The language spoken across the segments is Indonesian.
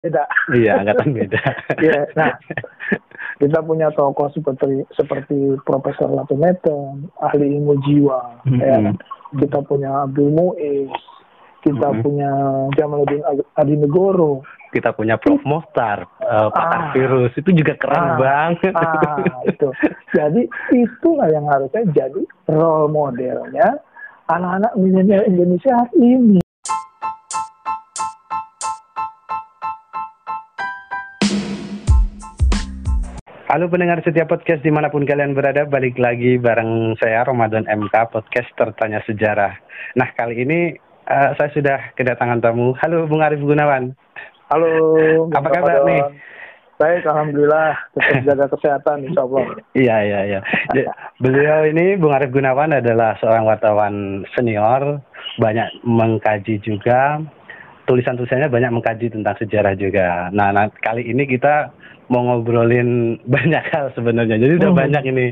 beda. Iya, angkatan beda. Iya, nah kita punya tokoh seperti seperti Profesor Latumeten, ahli ilmu jiwa, Mhm. ya kan? Kita punya Abdul Muiz, kita Mhm. punya Jamaluddin Adi- Adinegoro. Kita punya Prof. Mohtar, eh, pakar Ah. virus. Itu juga keren Ah. banget. Ah, itu. Jadi itulah yang harusnya jadi role modelnya anak-anak milenial Indonesia hari ini. Halo pendengar setiap podcast di mana pun kalian berada, balik lagi bareng saya Ramadan MK, podcast tertanya sejarah. Nah kali ini eh, saya sudah kedatangan tamu. Halo Bung Arif Gunawan. Halo. Apa kabar Ramadan. nih? Baik, alhamdulillah. Tetap jaga kesehatan, insya Allah. Iya iya iya. Beliau ini Bung Arif Gunawan adalah seorang wartawan senior, banyak mengkaji juga. Tulisan-tulisannya banyak mengkaji tentang sejarah juga. Nah, nah kali ini kita mau ngobrolin banyak hal sebenarnya. Jadi udah Hmm. banyak ini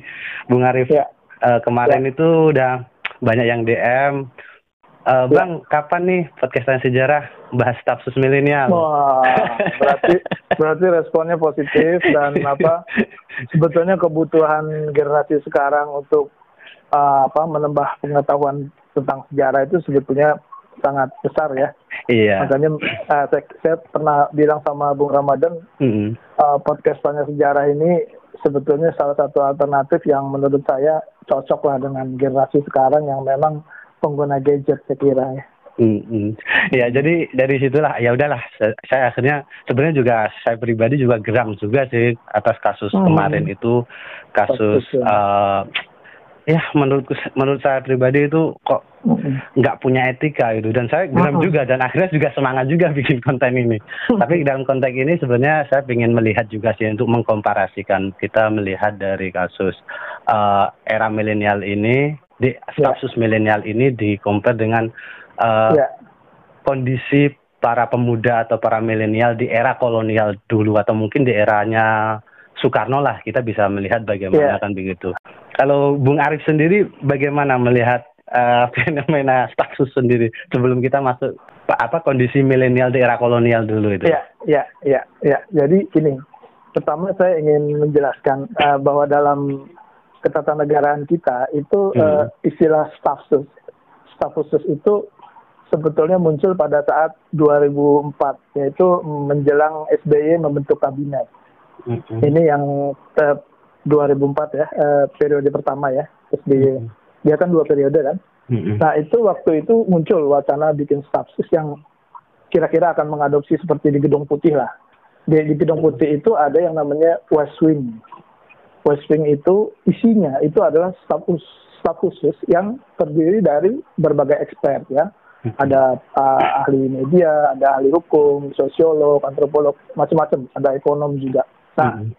Bung Arif. Ya. Eh, kemarin itu udah banyak yang DM. Eh, Ya. Bang, kapan nih podcast sejarah bahas stafsus milenial? Wah, berarti berarti responnya positif dan apa? Sebetulnya kebutuhan generasi sekarang untuk uh, apa menambah pengetahuan tentang sejarah itu sebetulnya sangat besar ya. Iya. Makanya uh, saya, saya pernah bilang sama Bung Ramadan Mm-mm. uh, podcast tanya sejarah ini sebetulnya salah satu alternatif yang menurut saya cocok lah dengan generasi sekarang yang memang pengguna gadget saya kira ya. Mm-mm. Ya jadi dari situlah ya udahlah saya, akhirnya sebenarnya juga saya pribadi juga geram juga sih atas kasus Hmm. kemarin itu kasus ya. Ya menurutku menurut saya pribadi itu kok nggak punya etika gitu. Dan saya geram Hmm. juga dan akhirnya juga semangat juga bikin konten ini. Tapi dalam konteks ini sebenarnya saya ingin melihat juga sih untuk mengkomparasikan. Kita melihat dari kasus eh, era milenial ini di status milenial ini di compare dengan eh, Ya. kondisi para pemuda atau para milenial di era kolonial dulu atau mungkin di eranya Soekarno lah kita bisa melihat bagaimana Iya. kan begitu. Kalau Bung Arif sendiri bagaimana melihat eh, fenomena status sendiri sebelum kita masuk pa- apa kondisi milenial di era kolonial dulu itu? Ya, ya, ya, ya. Jadi gini, pertama saya ingin menjelaskan eh, bahwa dalam ketatanegaraan kita itu Hmm. istilah staff sus, staff khusus itu sebetulnya muncul pada saat 2004, yaitu menjelang SBY membentuk kabinet. Mm-mm. Ini yang eh, 2004 ya, eh, periode pertama ya SBY. Dia kan dua periode kan. Mm-mm. Nah itu waktu itu muncul wacana bikin stafsus yang kira-kira akan mengadopsi seperti di Gedung Putih lah. Di, di Gedung Putih itu ada yang namanya West Wing. West Wing itu isinya itu adalah staf, staf khusus yang terdiri dari berbagai expert ya. Ada uh, ahli media, ada ahli hukum, sosiolog, antropolog, macam-macam. Ada ekonom juga. Nah, Mm-mm.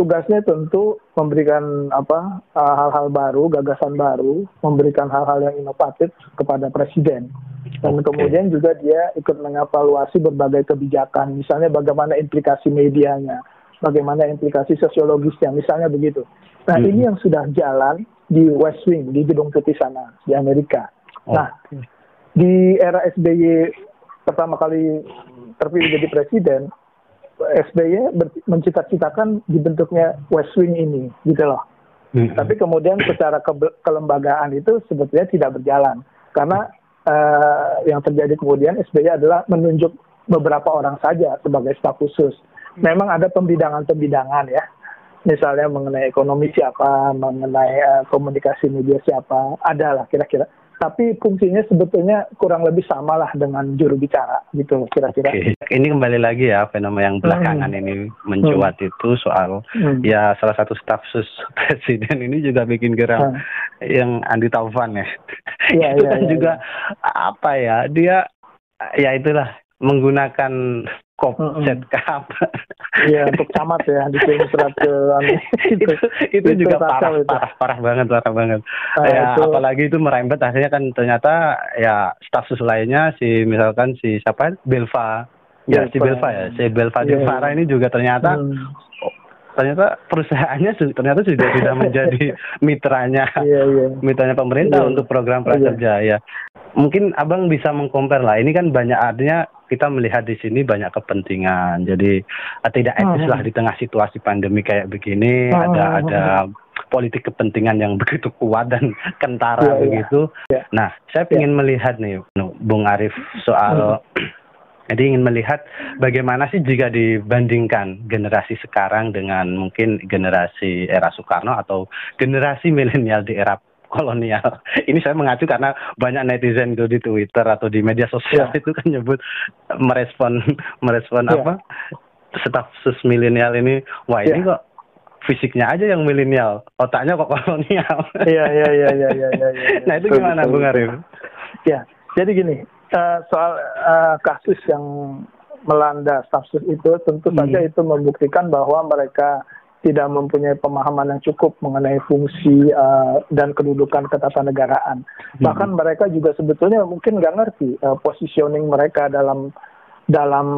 tugasnya tentu memberikan apa uh, hal-hal baru, gagasan baru, memberikan hal-hal yang inovatif kepada presiden. Dan Oke. kemudian juga dia ikut mengevaluasi berbagai kebijakan, misalnya bagaimana implikasi medianya, bagaimana implikasi sosiologisnya, misalnya begitu. Nah, Hmm. ini yang sudah jalan di West Wing, di Gedung Putih sana, di Amerika. Nah, Oke. di era SBY pertama kali terpilih jadi presiden, SBY mencita-citakan dibentuknya West Wing ini, gitu loh. Mm-mm. Tapi kemudian secara ke- kelembagaan itu sebetulnya tidak berjalan karena eh, yang terjadi kemudian SBY adalah menunjuk beberapa orang saja sebagai staf khusus. Memang ada pembidangan-pembidangan ya, misalnya mengenai ekonomi siapa, mengenai eh, komunikasi media siapa, ada lah kira-kira. Tapi fungsinya sebetulnya kurang lebih sama lah dengan juru bicara gitu kira-kira. Oke. Ini kembali lagi ya fenomena yang belakangan ini mencuat itu soal Hmm. ya salah satu staf sus presiden ini juga bikin geram Hmm. yang Andi Taufan ya. Iya, itu iya, kan iya, juga apa ya dia ya itulah menggunakan kop Mm-mm. set cup Iya untuk camat ya dikirim surat ke anu. itu itu Itu juga parah itu. parah parah banget parah banget Nah, ya itu- apalagi itu merembet akhirnya kan ternyata ya staf lainnya si misalkan si siapa Belva ya si Belva. Ya si Belva Devara iya. ini juga ternyata Hmm. Ternyata perusahaannya ternyata juga sudah menjadi mitranya iya, iya. mitranya pemerintah iya. untuk program prakerja iya. ya mungkin abang bisa mengkompar lah ini kan banyak artinya kita melihat di sini banyak kepentingan jadi tidak etis lah di tengah situasi pandemi kayak begini ada ada politik kepentingan yang begitu kuat dan kentara yeah, iya. begitu. Yeah. Nah, saya ingin yeah. melihat nih, Bung Arif soal hmm. Jadi ingin melihat bagaimana sih jika dibandingkan generasi sekarang dengan mungkin generasi era Soekarno atau generasi milenial di era kolonial. Ini saya mengacu karena banyak netizen itu di Twitter atau di media sosial yeah. itu kan nyebut merespon merespon yeah. apa staf sus milenial ini, wah ini yeah. kok fisiknya aja yang milenial, otaknya kok kolonial. Iya, iya, iya, iya, iya, iya. Ya. Nah, itu gimana Bung Arif? Ya, jadi gini, uh, soal uh, kasus yang melanda stafsus itu tentu hmm. saja itu membuktikan bahwa mereka tidak mempunyai pemahaman yang cukup mengenai fungsi uh, dan kedudukan ketatanegaraan. Hmm. Bahkan mereka juga sebetulnya mungkin nggak ngerti uh, positioning mereka dalam dalam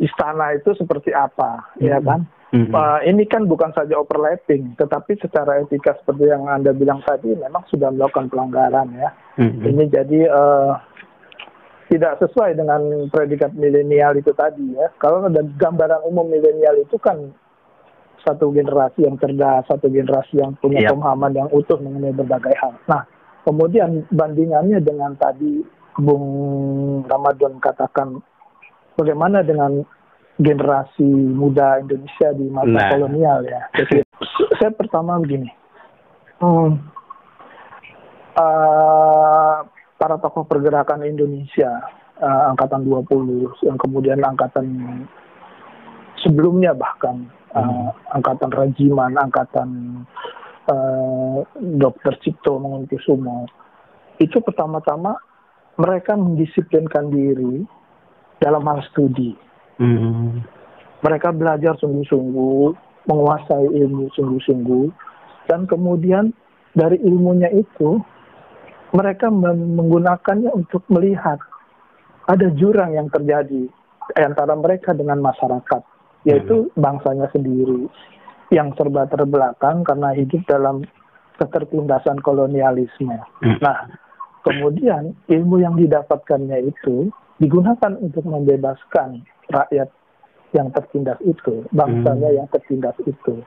istana itu seperti apa, ya hmm. ya kan? Mm-hmm. Uh, ini kan bukan saja overlapping, tetapi secara etika seperti yang anda bilang tadi, memang sudah melakukan pelanggaran ya. Mm-hmm. Ini jadi uh, tidak sesuai dengan predikat milenial itu tadi ya. Kalau ada gambaran umum milenial itu kan satu generasi yang cerdas, satu generasi yang punya yep. pemahaman yang utuh mengenai berbagai hal. Nah, kemudian bandingannya dengan tadi Bung Ramadan katakan bagaimana dengan generasi muda Indonesia di masa nah. kolonial ya. Jadi saya pertama begini, hmm, uh, para tokoh pergerakan Indonesia uh, angkatan 20 yang kemudian angkatan sebelumnya bahkan uh, hmm. angkatan Rajiman, angkatan uh, Dr. Cipto Mangunkusumo itu pertama-tama mereka mendisiplinkan diri dalam hal studi Hmm. Mereka belajar sungguh-sungguh, menguasai ilmu sungguh-sungguh, dan kemudian dari ilmunya itu mereka menggunakannya untuk melihat ada jurang yang terjadi antara mereka dengan masyarakat, yaitu hmm. bangsanya sendiri yang serba terbelakang karena hidup dalam ketertindasan kolonialisme. Hmm. Nah, kemudian ilmu yang didapatkannya itu digunakan untuk membebaskan rakyat yang tertindas itu, bangsanya hmm. yang tertindas itu.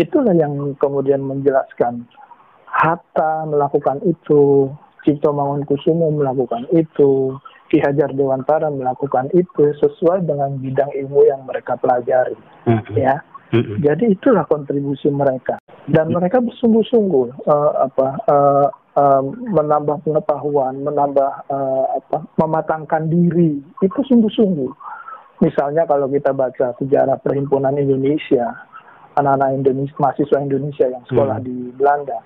Itulah yang kemudian menjelaskan Hatta melakukan itu, Cipto Mangunkusumo melakukan itu, Ki Hajar Dewantara melakukan itu sesuai dengan bidang ilmu yang mereka pelajari, hmm. ya. Hmm. Jadi itulah kontribusi mereka dan hmm. mereka bersungguh-sungguh uh, apa uh, uh, menambah pengetahuan, menambah uh, apa mematangkan diri itu sungguh-sungguh Misalnya kalau kita baca sejarah perhimpunan Indonesia, anak-anak Indonesia, mahasiswa Indonesia yang sekolah hmm. di Belanda,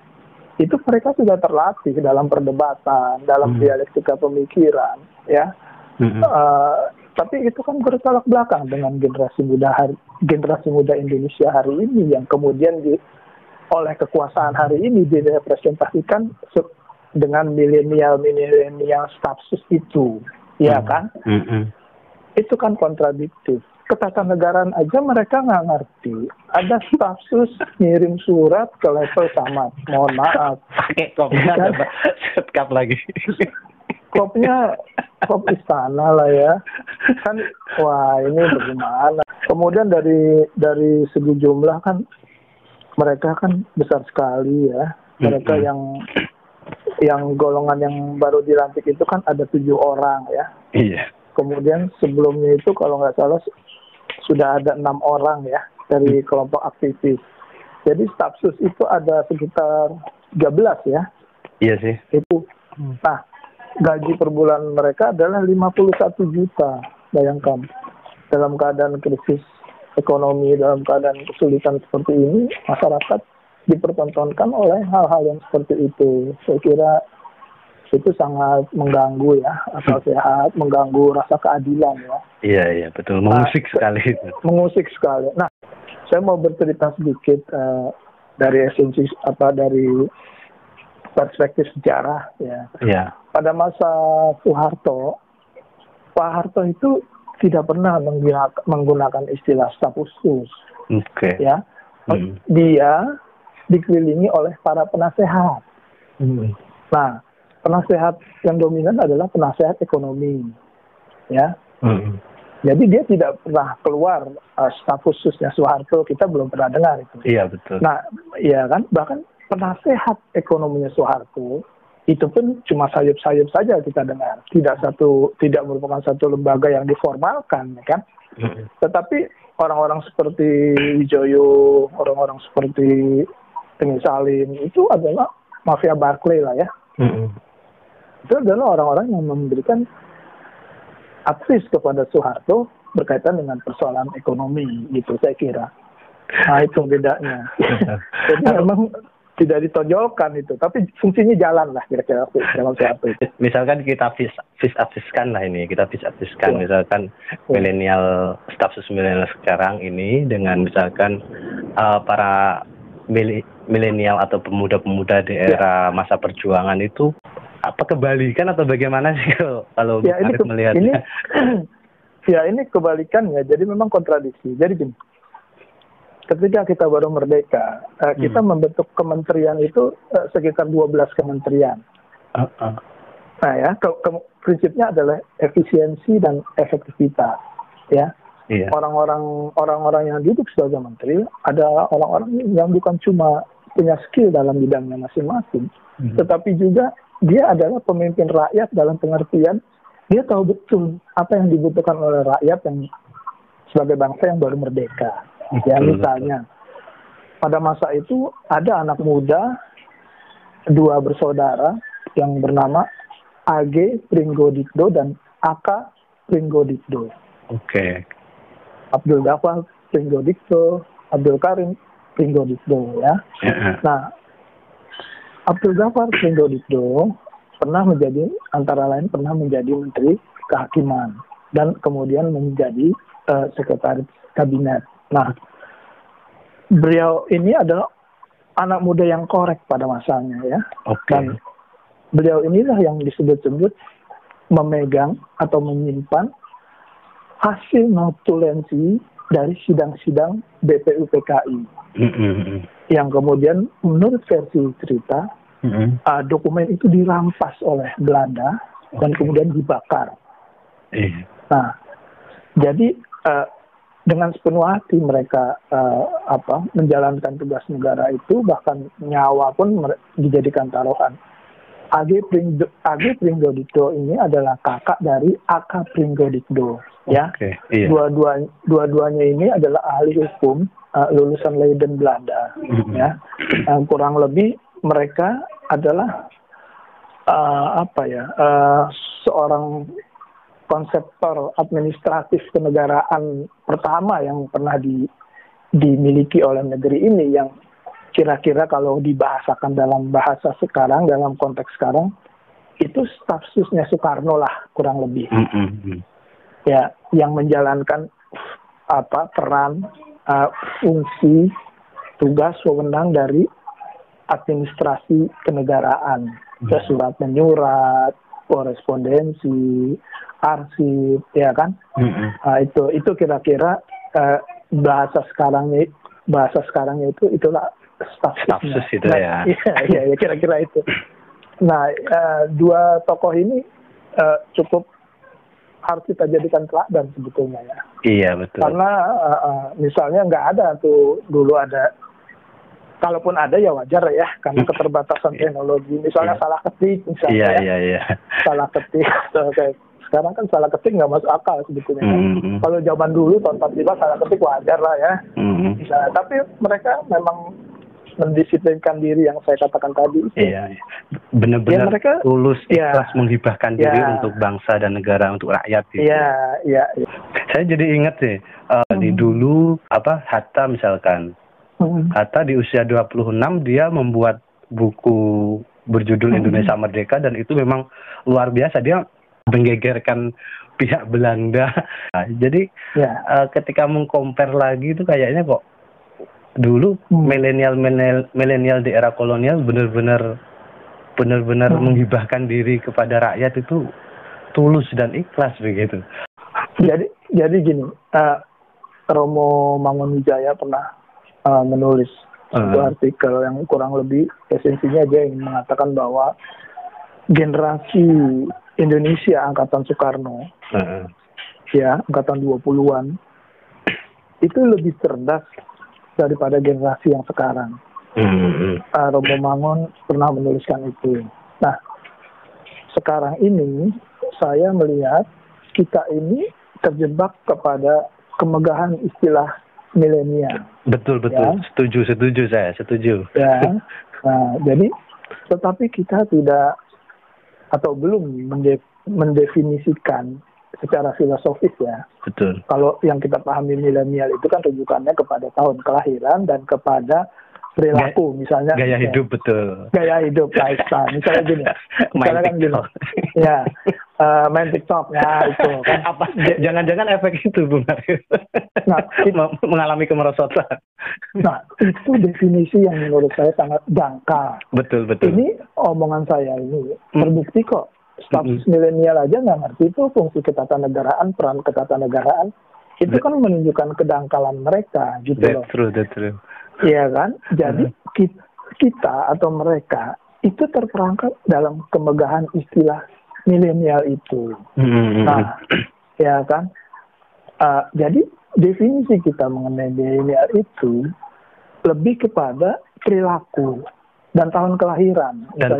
itu mereka sudah terlatih dalam perdebatan, dalam hmm. dialektika pemikiran, ya. Hmm. Uh, tapi itu kan bertolak belakang dengan generasi muda hari, generasi muda Indonesia hari ini yang kemudian di, oleh kekuasaan hari ini direpresentasikan dengan milenial milenial status itu, ya hmm. kan? Hmm itu kan kontradiktif. Ketatanegaraan aja mereka nggak ngerti. Ada stafsus ngirim surat ke level sama. Mohon maaf. Oke, kopnya kan? Setkap lagi. Kopnya kop istana lah ya. Kan wah ini bagaimana? Kemudian dari dari segi jumlah kan mereka kan besar sekali ya. Mereka yang yang golongan yang baru dilantik itu kan ada tujuh orang ya. Iya Kemudian sebelumnya itu kalau nggak salah sudah ada enam orang ya dari hmm. kelompok aktivis. Jadi stafsus itu ada sekitar 13 ya. Iya sih. Itu. Hmm. Nah, gaji per bulan mereka adalah 51 juta. Bayangkan. Dalam keadaan krisis ekonomi, dalam keadaan kesulitan seperti ini, masyarakat dipertontonkan oleh hal-hal yang seperti itu. Saya kira itu sangat mengganggu ya akal sehat, mengganggu rasa keadilan ya. Iya iya betul, mengusik nah, sekali itu. Mengusik sekali. Nah, saya mau bercerita sedikit uh, dari esensi apa dari perspektif sejarah ya. Iya. Pada masa Soeharto, Pak Harto itu tidak pernah menggunakan, menggunakan istilah staf khusus. Oke. Okay. Ya. Hmm. Dia dikelilingi oleh para penasehat. Hmm. Nah, penasehat yang dominan adalah penasehat ekonomi, ya. Hmm. Jadi dia tidak pernah keluar uh, staf khususnya Soeharto kita belum pernah dengar itu. Iya betul. Nah, iya kan bahkan penasehat ekonominya Soeharto itu pun cuma sayup-sayup saja kita dengar, tidak satu tidak merupakan satu lembaga yang diformalkan, ya kan? Hmm. Tetapi orang-orang seperti Wijoyo, orang-orang seperti Tengah Salim itu adalah mafia Barclay lah ya. Hmm. Itu adalah orang-orang yang memberikan akses kepada Soeharto berkaitan dengan persoalan ekonomi gitu saya kira. Nah itu bedanya. Jadi memang tidak ditonjolkan itu, tapi fungsinya jalan lah kira-kira dalam Soeharto itu. Misalkan kita vis vis lah ini, kita vis ya. misalkan ya. milenial staf sus milenial sekarang ini dengan misalkan uh, para milenial atau pemuda-pemuda di era ya. masa perjuangan itu apa kebalikan atau bagaimana sih kalau ya, ini ke, melihatnya? Ini, ya ini kebalikannya, jadi memang kontradiksi. Jadi gini, ketika kita baru merdeka, uh, hmm. kita membentuk kementerian itu uh, sekitar 12 kementerian. Uh, uh. Nah ya, ke, ke, prinsipnya adalah efisiensi dan efektivitas. Ya, iya. orang-orang orang-orang yang duduk sebagai menteri ada orang-orang yang bukan cuma punya skill dalam bidangnya masing-masing, hmm. tetapi juga dia adalah pemimpin rakyat dalam pengertian dia tahu betul apa yang dibutuhkan oleh rakyat yang sebagai bangsa yang baru merdeka. Ya misalnya pada masa itu ada anak muda dua bersaudara yang bernama AG Pringgodikdo dan AK Pringgodikdo. Oke. Okay. Abdul Ghafar Pringgodikdo, Abdul Karim Pringgodikdo ya. Yeah. Nah, Abdul Ghafar Pringgodikdo pernah menjadi antara lain pernah menjadi menteri kehakiman dan kemudian menjadi uh, sekretaris kabinet. Nah, beliau ini adalah anak muda yang korek pada masanya ya. Okay. Dan beliau inilah yang disebut-sebut memegang atau menyimpan hasil notulensi dari sidang-sidang BPUPKI. Mm -hmm. Yang kemudian menurut versi cerita, mm -hmm. uh, dokumen itu dirampas oleh Belanda okay. dan kemudian dibakar. Mm. Nah, jadi uh, dengan sepenuh hati mereka uh, apa menjalankan tugas negara itu bahkan nyawa pun dijadikan taruhan. AG Pringgo, AG ini adalah kakak dari AK Pringgodikdo ya. Okay, iya. Dua-dua dua-duanya ini adalah ahli hukum uh, lulusan Leiden Belanda mm-hmm. ya. Uh, kurang lebih mereka adalah uh, apa ya? Uh, seorang konseptor administratif kenegaraan pertama yang pernah di, dimiliki oleh negeri ini yang kira-kira kalau dibahasakan dalam bahasa sekarang dalam konteks sekarang itu staf susnya Soekarno lah kurang lebih mm -hmm. ya yang menjalankan apa peran uh, fungsi tugas wewenang dari administrasi kenegaraan mm -hmm. surat menyurat korespondensi arsip ya kan mm -hmm. uh, itu itu kira-kira uh, bahasa sekarang bahasa sekarangnya itu itulah stafsus itu nah, ya. Iya, iya, ya, kira-kira itu. Nah, uh, dua tokoh ini uh, cukup harus kita jadikan teladan sebetulnya ya. Iya betul. Karena uh, uh, misalnya nggak ada tuh dulu ada, kalaupun ada ya wajar ya karena hmm. keterbatasan teknologi. Misalnya iya. salah ketik misalnya. Iya ya. iya iya. Salah ketik kayak sekarang kan salah ketik nggak masuk akal sebetulnya. Mm -hmm. Kalau zaman dulu tahun 45 salah ketik wajar lah ya. Mm -hmm. Misalnya, tapi mereka memang mendisiplinkan diri yang saya katakan tadi. Iya, iya. benar-benar ya, mereka, tulus ikhlas ya, menghibahkan ya, diri untuk bangsa dan negara untuk rakyat. Gitu. Iya, iya. Ya. Saya jadi ingat sih uh, hmm. di dulu apa Hatta misalkan. Hmm. Hatta di usia 26 dia membuat buku berjudul hmm. Indonesia Merdeka dan itu memang luar biasa dia menggegerkan pihak Belanda. Nah, jadi ya. uh, ketika mengcompare lagi itu kayaknya kok dulu hmm. milenial milenial di era kolonial benar-benar benar-benar hmm. menghibahkan diri kepada rakyat itu tulus dan ikhlas begitu. Jadi jadi gini, uh, Romo Mangunwijaya pernah uh, menulis satu artikel yang kurang lebih esensinya dia ingin mengatakan bahwa generasi Indonesia angkatan Soekarno Uh, ya angkatan 20-an itu lebih cerdas daripada generasi yang sekarang. mm, Uh, Romo Mangun pernah menuliskan itu. Nah, sekarang ini saya melihat kita ini terjebak kepada kemegahan istilah milenial. betul betul. Ya. Setuju setuju saya setuju. Ya. Nah, jadi tetapi kita tidak atau belum mende- mendefinisikan secara filosofis ya. Betul. Kalau yang kita pahami milenial itu kan rujukannya kepada tahun kelahiran dan kepada perilaku misalnya Gaya ya, hidup betul. gaya hidup lifestyle misalnya gini Main misalnya kan gini ya eh, main TikTok ya itu kan Apa? Jangan-jangan efek itu Bung Arif. Nah, it- Mem- mengalami kemerosotan. nah itu definisi yang menurut saya sangat dangkal Betul betul. ini omongan saya ini terbukti kok status Mm-mm. milenial aja nggak ngerti itu fungsi ketatanegaraan peran ketatanegaraan itu Be- kan menunjukkan kedangkalan mereka gitu loh That's true, that's true. Iya kan jadi Hmm. ki- kita atau mereka itu terperangkap dalam kemegahan istilah milenial itu Mm, nah ya kan Uh, jadi definisi kita mengenai milenial itu lebih kepada perilaku dan tahun kelahiran dan gitu.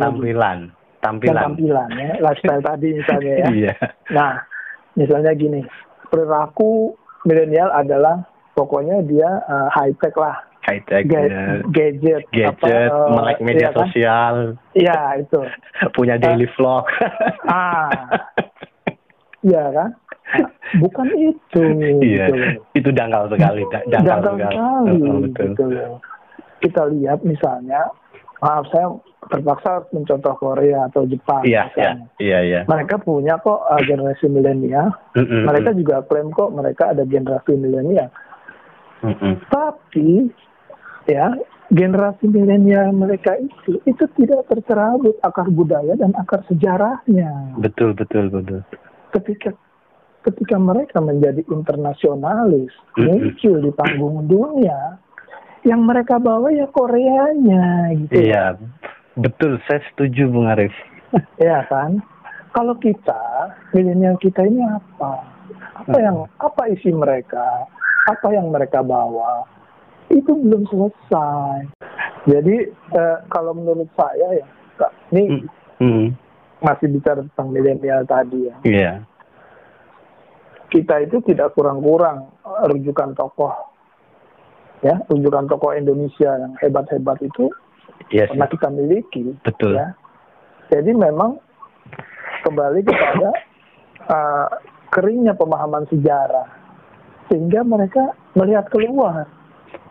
Tampilan, dan tampilan. ya lifestyle tadi misalnya ya Iya. nah misalnya gini perilaku milenial adalah pokoknya dia uh, high tech lah High tech, Ga- ya. gadget gadget, uh, melek media iya kan? sosial, iya itu punya daily vlog. ah iya kan Nah, bukan itu Iya, gitu itu dangkal sekali, da- dangkal, Dangkal sekali Oh, betul. gitu. Kita lihat misalnya, maaf saya terpaksa mencontoh Korea atau Jepang. Iya, iya, iya, iya. Mereka punya kok uh, generasi milenial. Mm-mm, Mereka juga klaim kok mereka ada generasi milenial. mm-mm. Tapi ya generasi milenial mereka itu itu tidak tercerabut akar budaya dan akar sejarahnya. Betul, betul, betul. Ketika ketika mereka menjadi internasionalis muncul di panggung dunia, yang mereka bawa ya Koreanya gitu. Iya, betul. Saya setuju, Bung Arif. Ya kan? Kalau kita milenial kita ini apa? Apa yang apa isi mereka? Apa yang mereka bawa? Itu belum selesai. Jadi eh, kalau menurut saya ya, Kak, ini Mm, mm. masih bicara tentang milenial tadi ya. Iya, Kita itu tidak kurang-kurang eh, rujukan tokoh ya, rujukan tokoh Indonesia yang hebat-hebat itu iya sih. pernah kita miliki. Betul. ya. Jadi memang kembali kepada uh, keringnya pemahaman sejarah sehingga mereka melihat keluar.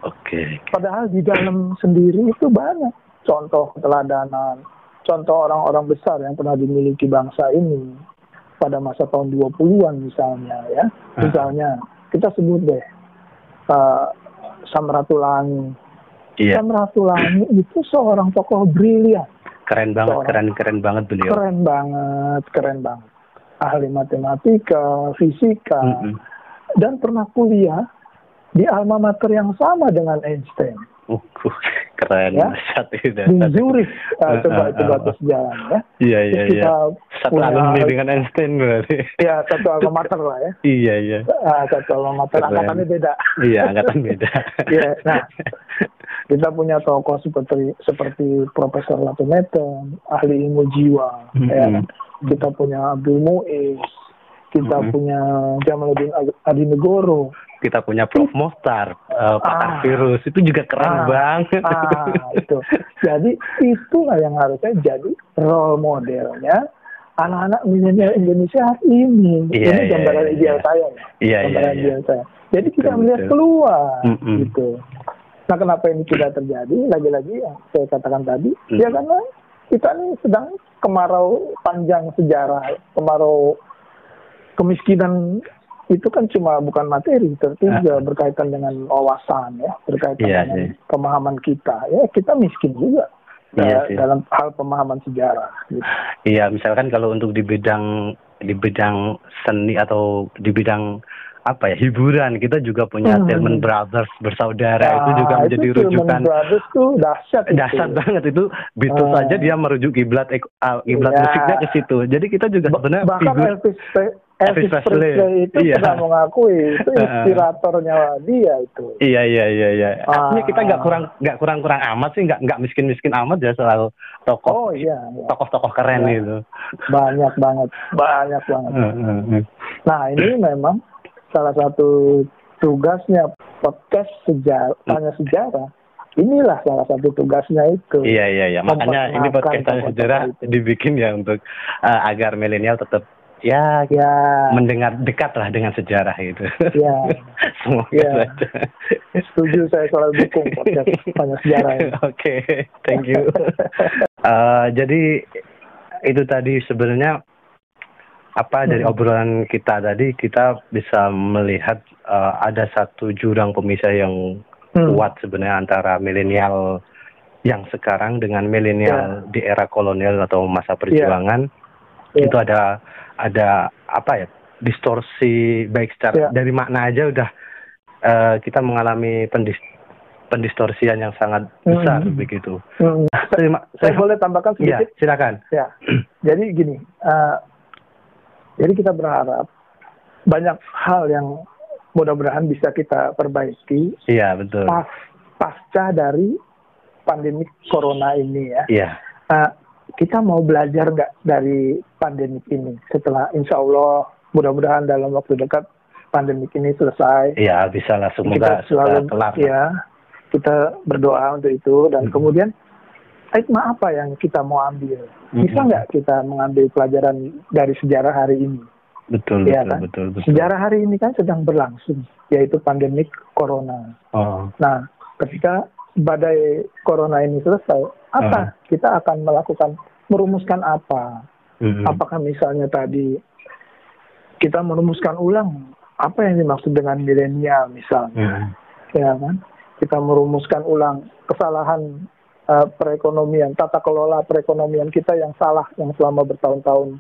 Oke. Padahal di dalam sendiri itu banyak contoh keteladanan, contoh orang-orang besar yang pernah dimiliki bangsa ini pada masa tahun 20-an misalnya ya. Ah. Misalnya kita sebut deh uh, Samratulangi. Iya, Samratulangi itu seorang tokoh brilian. keren banget, Seorang- keren keren banget beliau. keren banget, keren banget. Ahli matematika, fisika, Mm-mm. dan pernah kuliah di alma mater yang sama dengan Einstein Uh, keren Ya. satu itu. di Zurich. Uh, coba ah, coba ah. terus jalan ya. Iya iya iya. kita Satu punya- alumni dengan Einstein berarti. Ya satu alma mater lah ya. iya iya. Ah, satu alma mater Keren. angkatannya beda. Iya angkatan beda. Iya, nah kita punya tokoh seperti seperti Profesor Latumeter, ahli ilmu jiwa, Mm-mm. ya kan? kita punya Abdul Muiz, kita Mm-mm. punya Jamaluddin Adi- Adinegoro, Kita punya Prof Mohtar, eh, pakar Ah. virus itu juga keren Ah. banget. ah itu, jadi itulah yang harusnya jadi role modelnya anak-anak milenial Indonesia hari ini. Iya, Ini gambaran iya, ideal iya. saya. Iya iya gambaran iya. ideal saya. Jadi kita Betul, melihat betul. keluar Mm-mm. gitu. Nah, kenapa ini tidak terjadi? Lagi-lagi yang saya katakan tadi, Mm. ya karena kita ini sedang kemarau panjang sejarah, kemarau kemiskinan itu kan cuma bukan materi, tapi Ah. juga berkaitan dengan wawasan ya, berkaitan Iya, dengan iya. pemahaman kita. Ya, kita miskin juga Iya ya, sih. dalam hal pemahaman sejarah. Gitu. Iya, misalkan kalau untuk di bidang di bidang seni atau di bidang apa ya hiburan kita juga punya Hmm. Tillman Brothers bersaudara Nah, itu juga menjadi itu rujukan Brothers tuh dahsyat itu. dasar banget itu Beatles Ah. saja dia merujuk kiblat ah, kiblat Iya. musiknya ke situ jadi kita juga sebenarnya bahkan figur Elvis, Elvis Presley. Presley itu Iya. pernah mengakui itu inspiratornya dia itu. Iya iya iya iya. Ah. Artinya kita nggak kurang nggak kurang kurang amat sih nggak nggak miskin miskin amat ya selalu tokoh Oh iya, iya. tokoh-tokoh keren Iya. gitu. banyak banget, banyak banget. Nah ini memang salah satu tugasnya podcast sejarah, tanya sejarah. Inilah salah satu tugasnya itu. Iya iya iya. Makanya ini podcast Tanya sejarah itu. dibikin ya untuk eh, agar milenial tetap ya Ya, mendengar dekat lah dengan sejarah gitu. ya. Semoga Iya. saja. Setuju saya selalu dukung podcast tanya sejarah. Oke, thank you. Eh, jadi itu tadi sebenarnya apa dari Hmm. obrolan kita tadi kita bisa melihat eh, ada satu jurang pemisah yang Hmm. kuat sebenarnya antara milenial yang sekarang dengan milenial di era kolonial atau masa perjuangan Ya. itu ada ada apa ya distorsi baik secara Ya. dari makna aja udah eh, kita mengalami pendis pendistorsian yang sangat besar Hmm. begitu. Hmm. Terima, Saya boleh tambahkan Iya, sedikit? silakan. Ya, jadi gini, eh, jadi kita berharap banyak hal yang mudah-mudahan bisa kita perbaiki Iya betul. pas pasca dari pandemi corona ini ya. Iya, Eh, kita mau belajar nggak dari pandemi ini? Setelah Insya Allah mudah-mudahan dalam waktu dekat pandemi ini selesai. iya bisa lah semoga kita selalu ya kita berdoa untuk itu dan Mhm. kemudian hikmah apa yang kita mau ambil? Bisa nggak kita mengambil pelajaran dari sejarah hari ini? Betul Iya betul kan? betul betul. Sejarah hari ini kan sedang berlangsung, yaitu pandemik corona. Oh, Nah, ketika badai corona ini selesai, apa Ah. kita akan melakukan merumuskan apa? mm-mm. Apakah misalnya tadi kita merumuskan ulang apa yang dimaksud dengan milenial misalnya, Mm. ya kan? Kita merumuskan ulang kesalahan eh, perekonomian, tata kelola perekonomian kita yang salah yang selama bertahun-tahun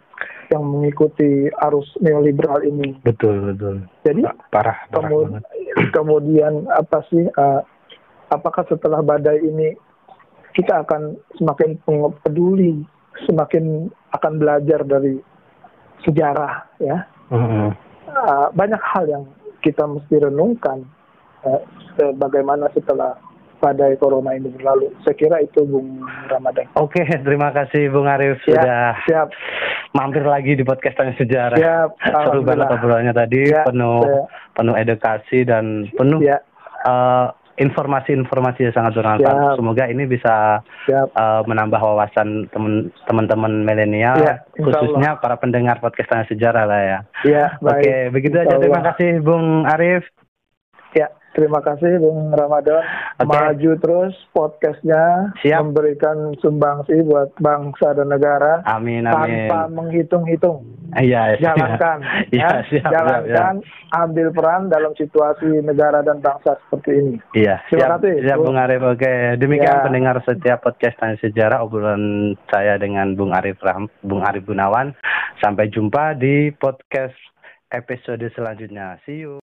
yang mengikuti arus neoliberal ini. Betul betul. Jadi Pa- Parah parah Kemud- banget. kemudian apa sih eh, apakah setelah badai ini kita akan semakin peduli semakin akan belajar dari sejarah ya Mm-mm. Eh, banyak hal yang kita mesti renungkan se- bagaimana setelah badai corona ini berlalu saya kira itu Bung Ramadan Oke, terima kasih Bung Arif Ya, sudah siap mampir lagi di podcast Tanya Sejarah. siap Seru banget obrolannya tadi, Ya, penuh saya- penuh edukasi dan penuh ya eh, informasi-informasi yang sangat bermanfaat. Siap. Semoga ini bisa siap eh, menambah wawasan teman-teman milenial, Ya, khususnya para pendengar podcast Tanya Sejarah lah ya. ya Oke, begitu aja. Insya Terima Allah. kasih Bung Arif. Ya, terima kasih Bung Ramadan. Oke. Maju terus podcastnya, Siap. memberikan sumbangsi buat bangsa dan negara Amin, amin. tanpa menghitung-hitung. Iya, siap. Jalankan, Iya, siap, siap, jalankan, ambil peran dalam situasi negara dan bangsa seperti ini. Iya, Terima siap, kasih, siap Bung. Bung Arif. Oke, demikian Ya. pendengar setiap podcast Tanya Sejarah obrolan saya dengan Bung Arif Ram, Bung Arif Gunawan. Sampai jumpa di podcast episode selanjutnya. See you.